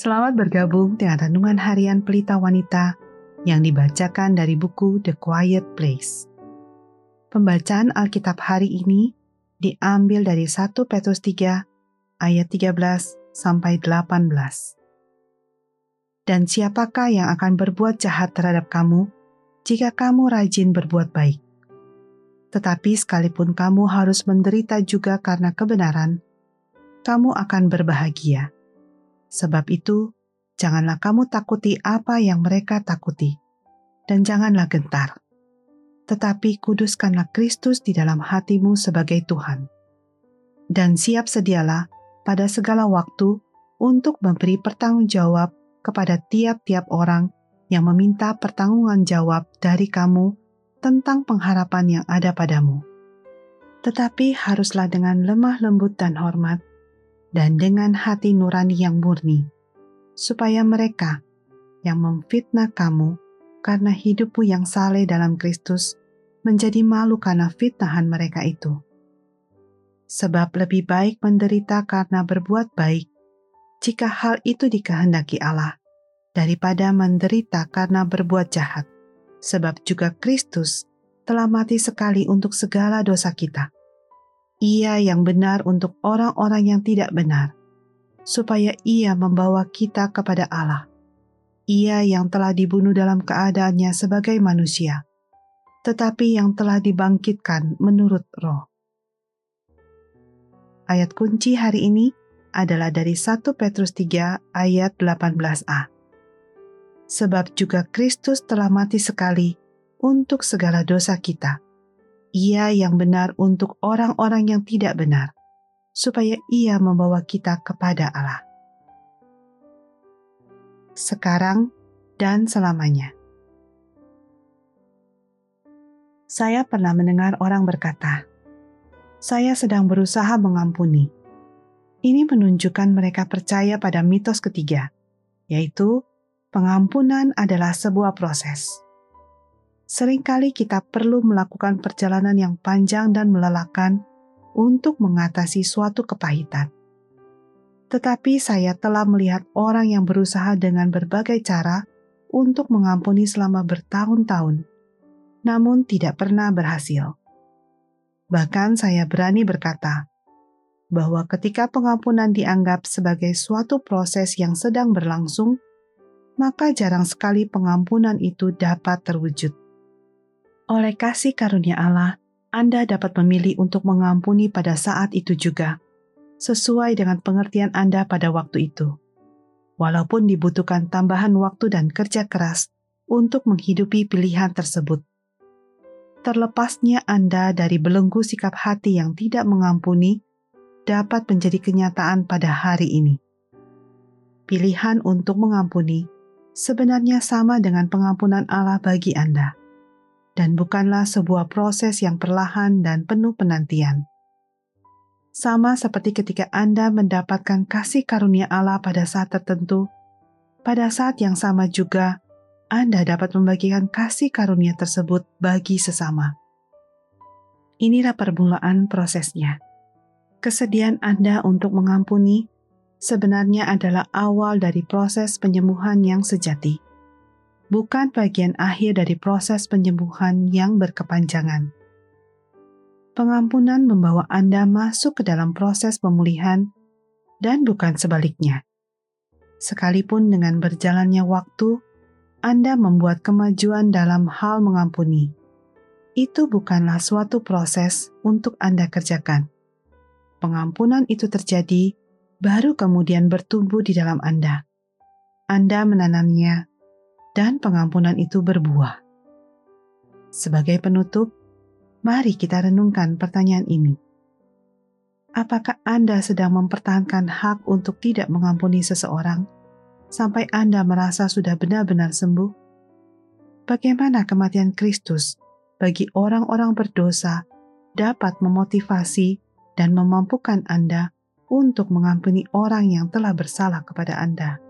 Selamat bergabung dengan Renungan Harian Pelita Wanita yang dibacakan dari buku The Quiet Place. Pembacaan Alkitab hari ini diambil dari 1 Petrus 3 ayat 13 sampai 18. Dan siapakah yang akan berbuat jahat terhadap kamu jika kamu rajin berbuat baik? Tetapi sekalipun kamu harus menderita juga karena kebenaran, kamu akan berbahagia Sebab itu, janganlah kamu takuti apa yang mereka takuti, dan janganlah gentar. Tetapi kuduskanlah Kristus di dalam hatimu sebagai Tuhan. Dan siap sedialah pada segala waktu untuk memberi pertanggungjawab kepada tiap-tiap orang yang meminta pertanggungan jawab dari kamu tentang pengharapan yang ada padamu. Tetapi haruslah dengan lemah lembut dan hormat, dan dengan hati nurani yang murni, supaya mereka yang memfitnah kamu karena hidupmu yang saleh dalam Kristus menjadi malu karena fitnahan mereka itu. Sebab lebih baik menderita karena berbuat baik, jika hal itu dikehendaki Allah, daripada menderita karena berbuat jahat, sebab juga Kristus telah mati sekali untuk segala dosa kita ia yang benar untuk orang-orang yang tidak benar, supaya ia membawa kita kepada Allah. Ia yang telah dibunuh dalam keadaannya sebagai manusia, tetapi yang telah dibangkitkan menurut roh. Ayat kunci hari ini adalah dari 1 Petrus 3 ayat 18a. Sebab juga Kristus telah mati sekali untuk segala dosa kita, ia yang benar untuk orang-orang yang tidak benar, supaya Ia membawa kita kepada Allah. Sekarang dan selamanya. Saya pernah mendengar orang berkata, "Saya sedang berusaha mengampuni." Ini menunjukkan mereka percaya pada mitos ketiga, yaitu pengampunan adalah sebuah proses sering kali kita perlu melakukan perjalanan yang panjang dan melelahkan untuk mengatasi suatu kepahitan. Tetapi saya telah melihat orang yang berusaha dengan berbagai cara untuk mengampuni selama bertahun-tahun, namun tidak pernah berhasil. Bahkan saya berani berkata bahwa ketika pengampunan dianggap sebagai suatu proses yang sedang berlangsung, maka jarang sekali pengampunan itu dapat terwujud. Oleh kasih karunia Allah, Anda dapat memilih untuk mengampuni pada saat itu juga, sesuai dengan pengertian Anda pada waktu itu. Walaupun dibutuhkan tambahan waktu dan kerja keras untuk menghidupi pilihan tersebut. Terlepasnya Anda dari belenggu sikap hati yang tidak mengampuni dapat menjadi kenyataan pada hari ini. Pilihan untuk mengampuni sebenarnya sama dengan pengampunan Allah bagi Anda dan bukanlah sebuah proses yang perlahan dan penuh penantian. Sama seperti ketika Anda mendapatkan kasih karunia Allah pada saat tertentu, pada saat yang sama juga Anda dapat membagikan kasih karunia tersebut bagi sesama. Inilah permulaan prosesnya. Kesediaan Anda untuk mengampuni sebenarnya adalah awal dari proses penyembuhan yang sejati bukan bagian akhir dari proses penyembuhan yang berkepanjangan. Pengampunan membawa Anda masuk ke dalam proses pemulihan dan bukan sebaliknya. Sekalipun dengan berjalannya waktu, Anda membuat kemajuan dalam hal mengampuni. Itu bukanlah suatu proses untuk Anda kerjakan. Pengampunan itu terjadi baru kemudian bertumbuh di dalam Anda. Anda menanamnya dan pengampunan itu berbuah. Sebagai penutup, mari kita renungkan pertanyaan ini. Apakah Anda sedang mempertahankan hak untuk tidak mengampuni seseorang sampai Anda merasa sudah benar-benar sembuh? Bagaimana kematian Kristus bagi orang-orang berdosa dapat memotivasi dan memampukan Anda untuk mengampuni orang yang telah bersalah kepada Anda?